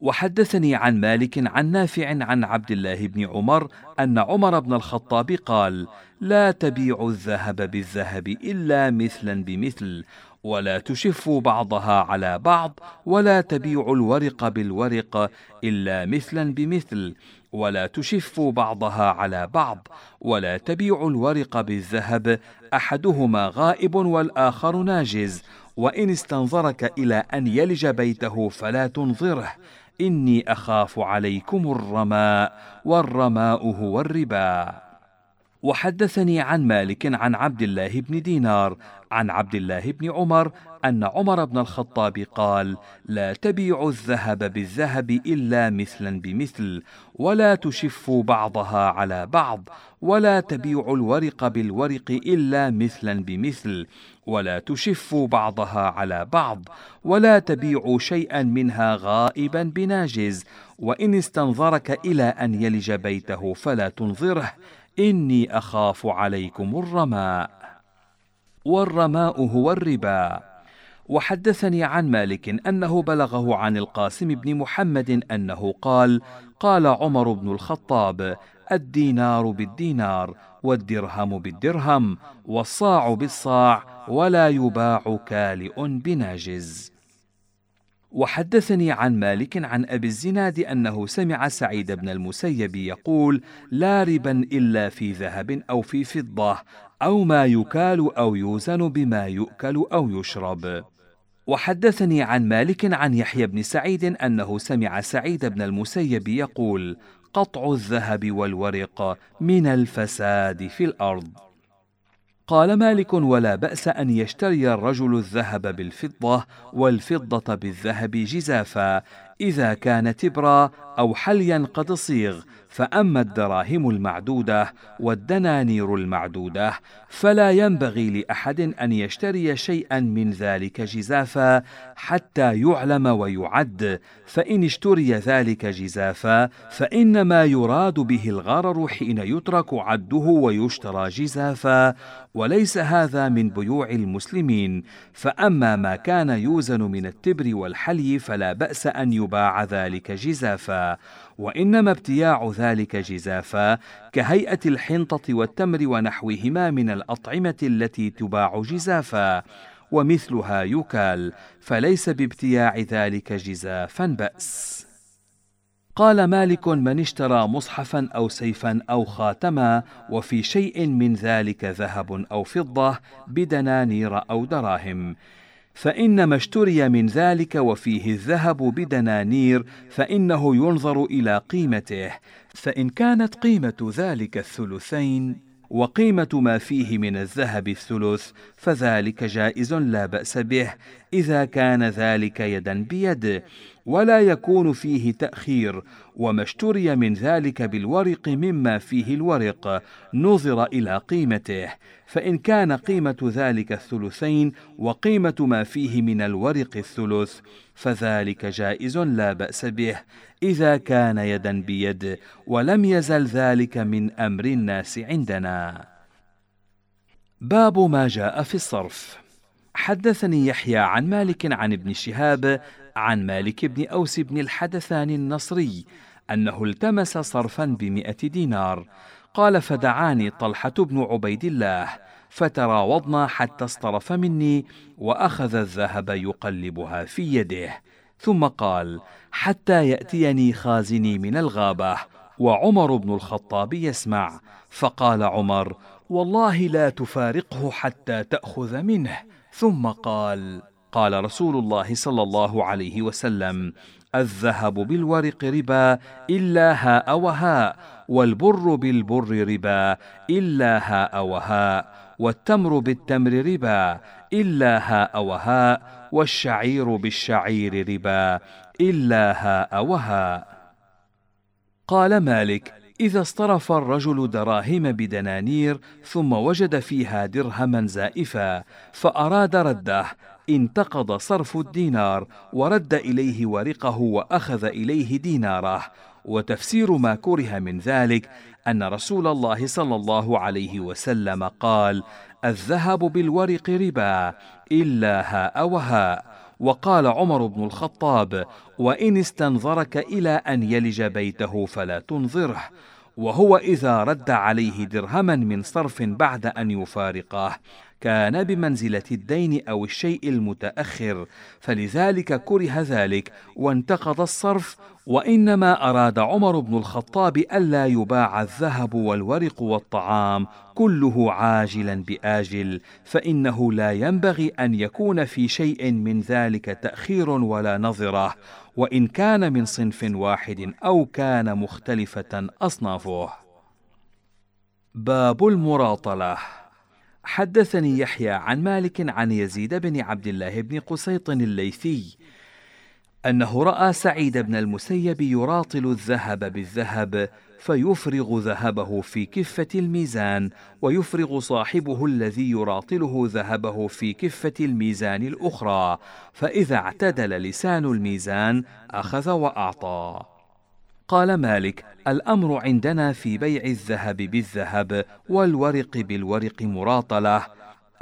وحدثني عن مالك عن نافع عن عبد الله بن عمر أن عمر بن الخطاب قال لا تبيع الذهب بالذهب إلا مثلا بمثل ولا تشفوا بعضها على بعض ولا تبيعوا الورق بالورق إلا مثلا بمثل ولا تشفوا بعضها على بعض ولا تبيعوا الورق بالذهب أحدهما غائب والآخر ناجز. وإن استنظرك إلى أن يلج بيته فلا تنظره. إني أخاف عليكم الرماء والرماء هو الربا. وحدثني عن مالك عن عبد الله بن دينار عن عبد الله بن عمر أن عمر بن الخطاب قال لا تبيعوا الذهب بالذهب إلا مثلا بمثل ولا تشفوا بعضها على بعض ولا تبيعوا الورق بالورق إلا مثلا بمثل ولا تشفوا بعضها على بعض ولا تبيعوا شيئا منها غائبا بناجز وإن استنظرك إلى أن يلج بيته فلا تنظره إني أخاف عليكم الرماء والرماء هو الربا. وحدثني عن مالك أنه بلغه عن القاسم بن محمد أنه قال قال عمر بن الخطاب الدينار بالدينار والدرهم بالدرهم والصاع بالصاع ولا يباع كالئ بناجز. وحدثني عن مالك عن أبي الزناد أنه سمع سعيد بن المسيب يقول لا ربا إلا في ذهب أو في فضة أو ما يكال أو يوزن بما يؤكل أو يشرب. وحدثني عن مالك عن يحيى بن سعيد أنه سمع سعيد بن المسيب يقول قطع الذهب والورق من الفساد في الأرض. قال مالك ولا بأس أن يشتري الرجل الذهب بالفضة والفضة بالذهب جزافا. إذا كان تبرا أو حليا قد صيغ فأما الدراهم المعدودة والدنانير المعدودة فلا ينبغي لأحد أن يشتري شيئا من ذلك جزافا حتى يعلم ويعد فإن اشتري ذلك جزافا فإنما يراد به الغرر حين يترك عده ويشترى جزافا وليس هذا من بيوع المسلمين فأما ما كان يوزن من التبر والحلي فلا بأس أن يباع ذلك جزافا. وإنما ابتياع ذلك جزافا كهيئة الحنطة والتمر ونحوهما من الأطعمة التي تباع جزافا ومثلها يكال فليس بابتياع ذلك جزافا بأس. قال مالك من اشترى مصحفا أو سيفا أو خاتما وفي شيء من ذلك ذهب أو فضة بدنانير أو دراهم. فإنما اشتري من ذلك وفيه الذهب بدنانير فإنه ينظر إلى قيمته. فإن كانت قيمة ذلك الثلثين وقيمة ما فيه من الذهب الثلث فذلك جائز لا بأس به إذا كان ذلك يدا بيد ولا يكون فيه تأخير. وما اشتري من ذلك بالورق مما فيه الورق نظر إلى قيمته. فإن كان قيمة ذلك الثلثين وقيمة ما فيه من الورق الثلث فذلك جائز لا بأس به إذا كان يدا بيد ولم يزل ذلك من أمر الناس عندنا. باب ما جاء في الصرف. حدثني يحيى عن مالك عن ابن شهاب عن مالك بن أوس بن الحدثان النصري أنه التمس صرفا بمئة دينار قال فدعاني طلحة بن عبيد الله فتراوضنا حتى اصطرف مني وأخذ الذهب يقلبها في يده ثم قال حتى يأتيني خازني من الغابة وعمر بن الخطاب يسمع فقال عمر والله لا تفارقه حتى تأخذ منه. ثم قال قال رسول الله صلى الله عليه وسلم الذهب بالورق ربا إلا هاء وهاء والبر بالبر ربا إلا هاء وهاء والتمر بالتمر ربا إلا هاء وهاء والشعير بالشعير ربا إلا هاء وهاء قال مالك إذا اصطرف الرجل دراهم بدنانير ثم وجد فيها درهما زائفا فأراد رده. انتقض صرف الدينار ورد إليه ورقه وأخذ إليه ديناره. وتفسير ما كره من ذلك أن رسول الله صلى الله عليه وسلم قال الذهب بالورق ربا إلا هاء وهاء وقال عمر بن الخطاب وإن استنظرك إلى أن يلج بيته فلا تنظره. وهو إذا رد عليه درهما من صرف بعد أن يفارقه كان بمنزلة الدين أو الشيء المتأخر فلذلك كره ذلك وانتقض الصرف وإنما أراد عمر بن الخطاب ألا يباع الذهب والورق والطعام كله عاجلا بآجل فإنه لا ينبغي أن يكون في شيء من ذلك تأخير ولا نظرة وإن كان من صنف واحد أو كان مختلفة أصنافه. باب المراطلة. حدثني يحيى عن مالك عن يزيد بن عبد الله بن قسيط الليثي أنه رأى سعيد بن المسيب يراطل الذهب بالذهب فيفرغ ذهبه في كفة الميزان ويفرغ صاحبه الذي يراطله ذهبه في كفة الميزان الأخرى فإذا اعتدل لسان الميزان أخذ وأعطى. قال مالك الأمر عندنا في بيع الذهب بالذهب والورق بالورق مراطلة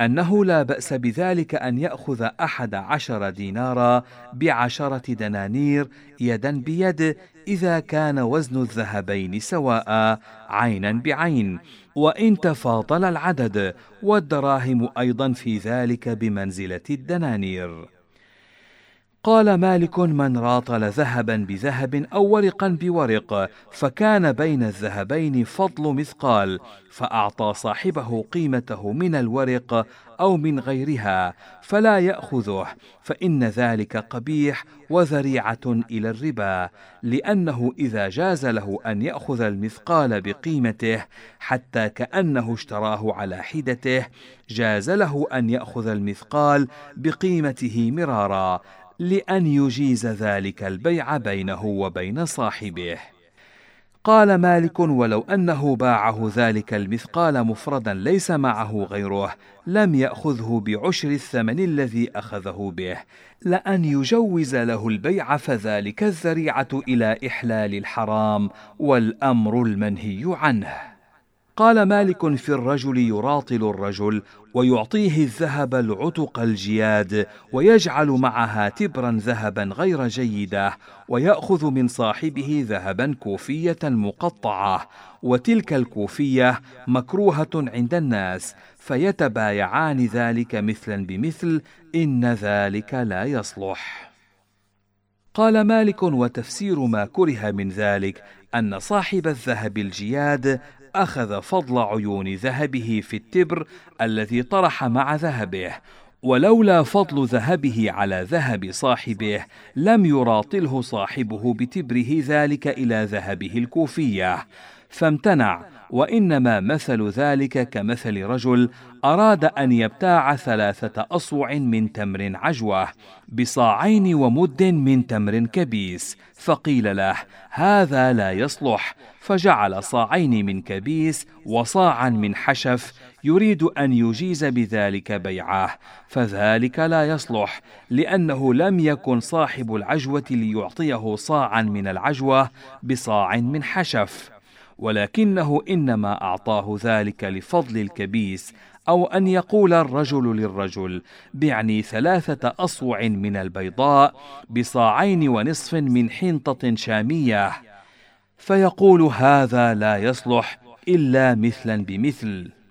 أنه لا بأس بذلك أن يأخذ أحد عشر دينارا بعشرة دنانير يدا بيد إذا كان وزن الذهبين سواء عينا بعين وإن تفاضل العدد والدراهم أيضا في ذلك بمنزلة الدنانير. قال مالك من راطل ذهبا بذهب أو ورقا بورق فكان بين الذهبين فضل مثقال فأعطى صاحبه قيمته من الورق أو من غيرها فلا يأخذه فإن ذلك قبيح وذريعة إلى الربا لأنه إذا جاز له أن يأخذ المثقال بقيمته حتى كأنه اشتراه على حدته جاز له أن يأخذ المثقال بقيمته مرارا لأن يجيز ذلك البيع بينه وبين صاحبه. قال مالك ولو أنه باعه ذلك المثقال مفردا ليس معه غيره لم يأخذه بعشر الثمن الذي أخذه به. لأن يجوز له البيع فذلك الذريعة إلى إحلال الحرام والأمر المنهي عنه. قال مالك في الرجل يراطل الرجل ويعطيه الذهب العتق الجياد ويجعل معها تبرا ذهبا غير جيدة ويأخذ من صاحبه ذهبا كوفية مقطعة وتلك الكوفية مكروهة عند الناس فيتبايعان ذلك مثلا بمثل إن ذلك لا يصلح. قال مالك وتفسير ما كره من ذلك أن صاحب الذهب الجياد أخذ فضل عيون ذهبه في التبر الذي طرح مع ذهبه ولولا فضل ذهبه على ذهب صاحبه لم يراطله صاحبه بتبره ذلك إلى ذهبه الكوفية. فامتنع وإنما مثل ذلك كمثل رجل أراد أن يبتاع ثلاثة أصوع من تمر عجوة بصاعين ومد من تمر كبيس. فقيل له هذا لا يصلح. فجعل صاعين من كبيس وصاعا من حشف يريد أن يجيز بذلك بيعه. فذلك لا يصلح لأنه لم يكن صاحب العجوة ليعطيه صاعا من العجوة بصاع من حشف. ولكنه إنما أعطاه ذلك لفضل الكبيس أو أن يقول الرجل للرجل بعني ثلاثة أصوع من البيضاء بصاعين ونصف من حنطة شامية. فيقول هذا لا يصلح إلا مثلا بمثل.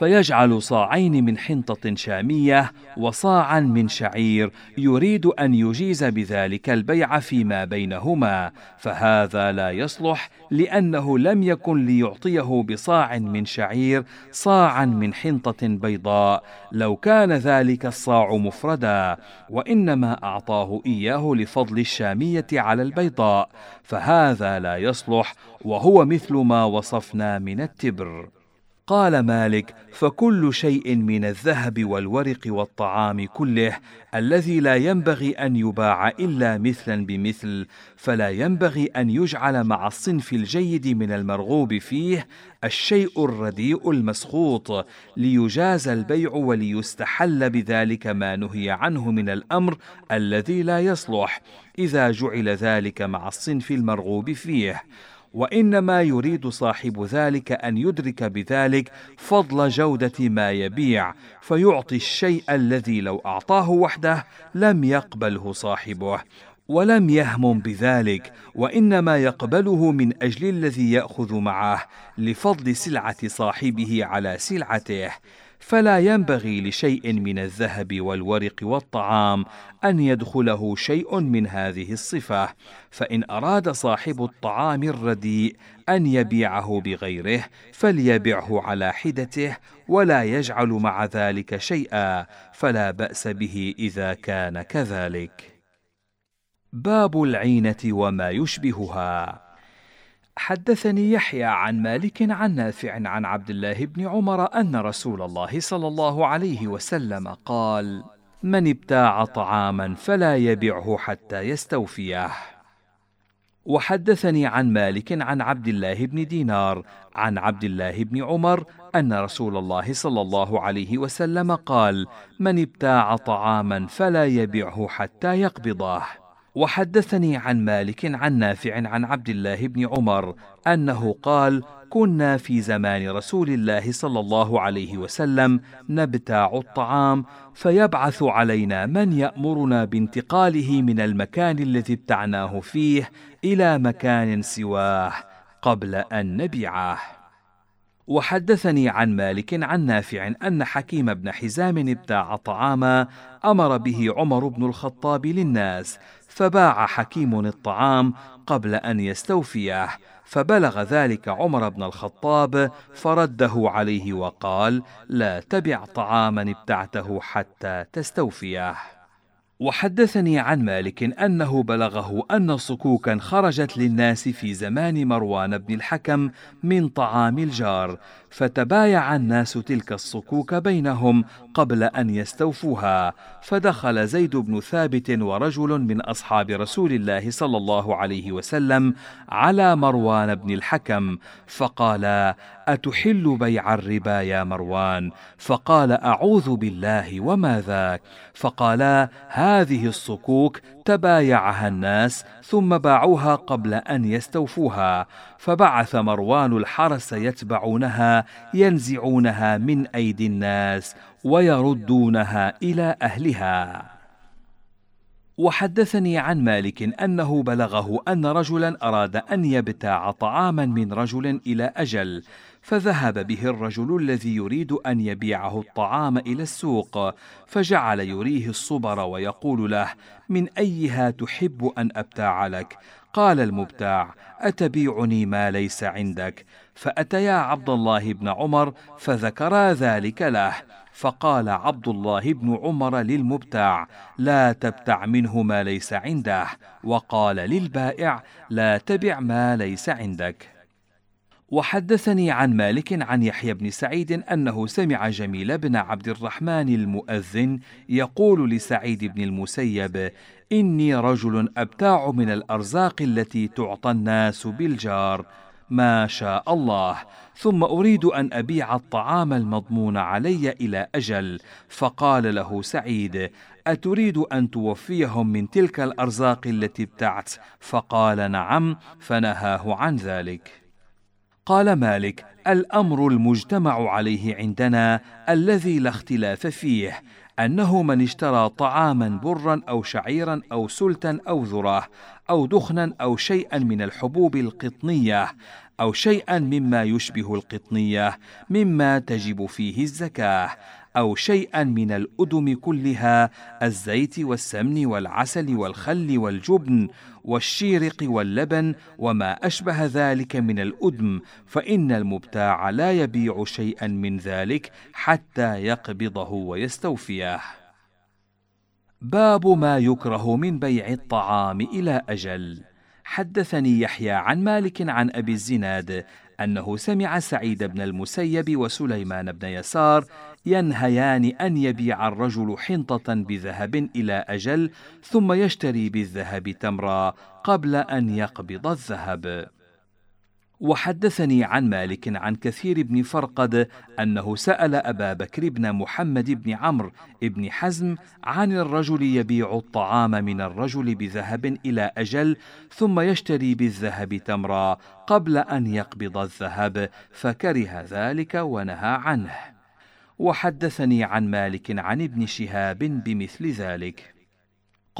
فيجعل صاعين من حنطة شامية وصاعا من شعير يريد أن يجيز بذلك البيع فيما بينهما فهذا لا يصلح لأنه لم يكن ليعطيه بصاع من شعير صاعا من حنطة بيضاء لو كان ذلك الصاع مفردا وإنما أعطاه إياه لفضل الشامية على البيضاء فهذا لا يصلح وهو مثل ما وصفنا من التبر. قال مالك فكل شيء من الذهب والورق والطعام كله الذي لا ينبغي أن يباع إلا مثلا بمثل فلا ينبغي أن يجعل مع الصنف الجيد من المرغوب فيه الشيء الرديء المسخوط ليجاز البيع وليستحل بذلك ما نهي عنه من الأمر الذي لا يصلح إذا جعل ذلك مع الصنف المرغوب فيه. وإنما يريد صاحب ذلك أن يدرك بذلك فضل جودة ما يبيع فيعطي الشيء الذي لو أعطاه وحده لم يقبله صاحبه ولم يهمم بذلك وإنما يقبله من أجل الذي يأخذ معه لفضل سلعة صاحبه على سلعته. فلا ينبغي لشيء من الذهب والورق والطعام أن يدخله شيء من هذه الصفة فإن أراد صاحب الطعام الرديء أن يبيعه بغيره فليبعه على حدته ولا يجعل مع ذلك شيئا فلا بأس به إذا كان كذلك. باب العينة وما يشبهها. حدثني يحيى عن مالك عن نافع عن عبد الله بن عمر أن رسول الله صلى الله عليه وسلم قال من ابتاع طعاما فلا يبعه حتى يستوفيه وحدثني عن مالك عن عبد الله بن دينار عن عبد الله بن عمر أن رسول الله صلى الله عليه وسلم قال من ابتاع طعاما فلا يبعه حتى يقبضه وحدثني عن مالك عن نافع عن عبد الله بن عمر أنه قال كنا في زمان رسول الله صلى الله عليه وسلم نبتاع الطعام فيبعث علينا من يأمرنا بانتقاله من المكان الذي ابتعناه فيه إلى مكان سواه قبل أن نبيعه وحدثني عن مالك عن نافع أن حكيم بن حزام ابتاع طعاما أمر به عمر بن الخطاب للناس فباع حكيم الطعام قبل أن يستوفيه فبلغ ذلك عمر بن الخطاب فرده عليه وقال لا تبع طعاما ابتعته حتى تستوفيه وحدثني عن مالك أنه بلغه أن صكوكا خرجت للناس في زمان مروان بن الحكم من طعام الجار فتبايع الناس تلك الصكوك بينهم قبل أن يستوفوها فدخل زيد بن ثابت ورجل من أصحاب رسول الله صلى الله عليه وسلم على مروان بن الحكم فقالا أتحل بيع الربا يا مروان؟ فقال أعوذ بالله وما ذاك؟ فقالا هذه الصكوك تبايعها الناس ثم باعوها قبل أن يستوفوها. فبعث مروان الحرس يتبعونها ينزعونها من أيدي الناس ويردونها إلى أهلها. وحدثني عن مالك أنه بلغه أن رجلا أراد أن يبتاع طعاما من رجل إلى أجل فذهب به الرجل الذي يريد أن يبيعه الطعام إلى السوق فجعل يريه الصبر ويقول له من أيها تحب أن أبتاع لك؟ قال المبتاع أتبيعني ما ليس عندك؟ فأتيا عبد الله بن عمر فذكرا ذلك له فقال عبد الله بن عمر للمبتاع لا تبتع منه ما ليس عنده وقال للبائع لا تبع ما ليس عندك. وحدثني عن مالك عن يحيى بن سعيد أنه سمع جميل بن عبد الرحمن المؤذن يقول لسعيد بن المسيب إني رجل أبتاع من الأرزاق التي تعطى الناس بالجار. ما شاء الله. ثم أريد أن أبيع الطعام المضمون علي إلى أجل. فقال له سعيد أتريد أن توفيهم من تلك الأرزاق التي ابتعت؟ فقال نعم فنهاه عن ذلك. قال مالك الأمر المجتمع عليه عندنا الذي لا اختلاف فيه. أنه من اشترى طعاما برا أو شعيرا أو سلتا أو ذرة أو دخنا أو شيئا من الحبوب القطنية أو شيئا مما يشبه القطنية مما تجب فيه الزكاة أو شيئا من الأدم كلها الزيت والسمن والعسل والخل والجبن والشيرق واللبن وما أشبه ذلك من الأدم فإن المبتاع لا يبيع شيئا من ذلك حتى يقبضه ويستوفيه باب ما يكره من بيع الطعام إلى أجل. حدثني يحيى عن مالك عن أبي الزناد أنه سمع سعيد بن المسيب وسليمان بن يسار ينهيان أن يبيع الرجل حنطة بذهب إلى أجل ثم يشتري بالذهب تمرا قبل أن يقبض الذهب. وحدثني عن مالك عن كثير بن فرقد أنه سأل أبا بكر بن محمد بن عمرو بن حزم عن الرجل يبيع الطعام من الرجل بذهب إلى أجل ثم يشتري بالذهب تمرا قبل أن يقبض الذهب فكره ذلك ونهى عنه. وحدثني عن مالك عن ابن شهاب بمثل ذلك.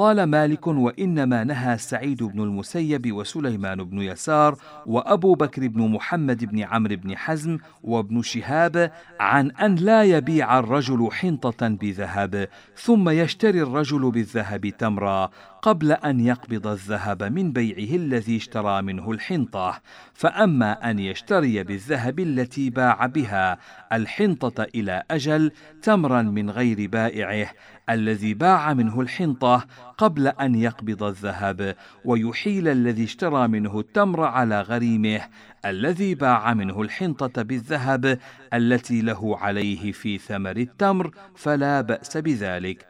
قال مالك وإنما نهى سعيد بن المسيب وسليمان بن يسار وأبو بكر بن محمد بن عمرو بن حزم وابن شهاب عن أن لا يبيع الرجل حنطة بذهب ثم يشتري الرجل بالذهب تمرا قبل أن يقبض الذهب من بيعه الذي اشترى منه الحنطة. فأما أن يشتري بالذهب التي باع بها الحنطة إلى أجل تمرا من غير بائعه الذي باع منه الحنطة قبل أن يقبض الذهب ويحيل الذي اشترى منه التمر على غريمه الذي باع منه الحنطة بالذهب التي له عليه في ثمر التمر فلا بأس بذلك.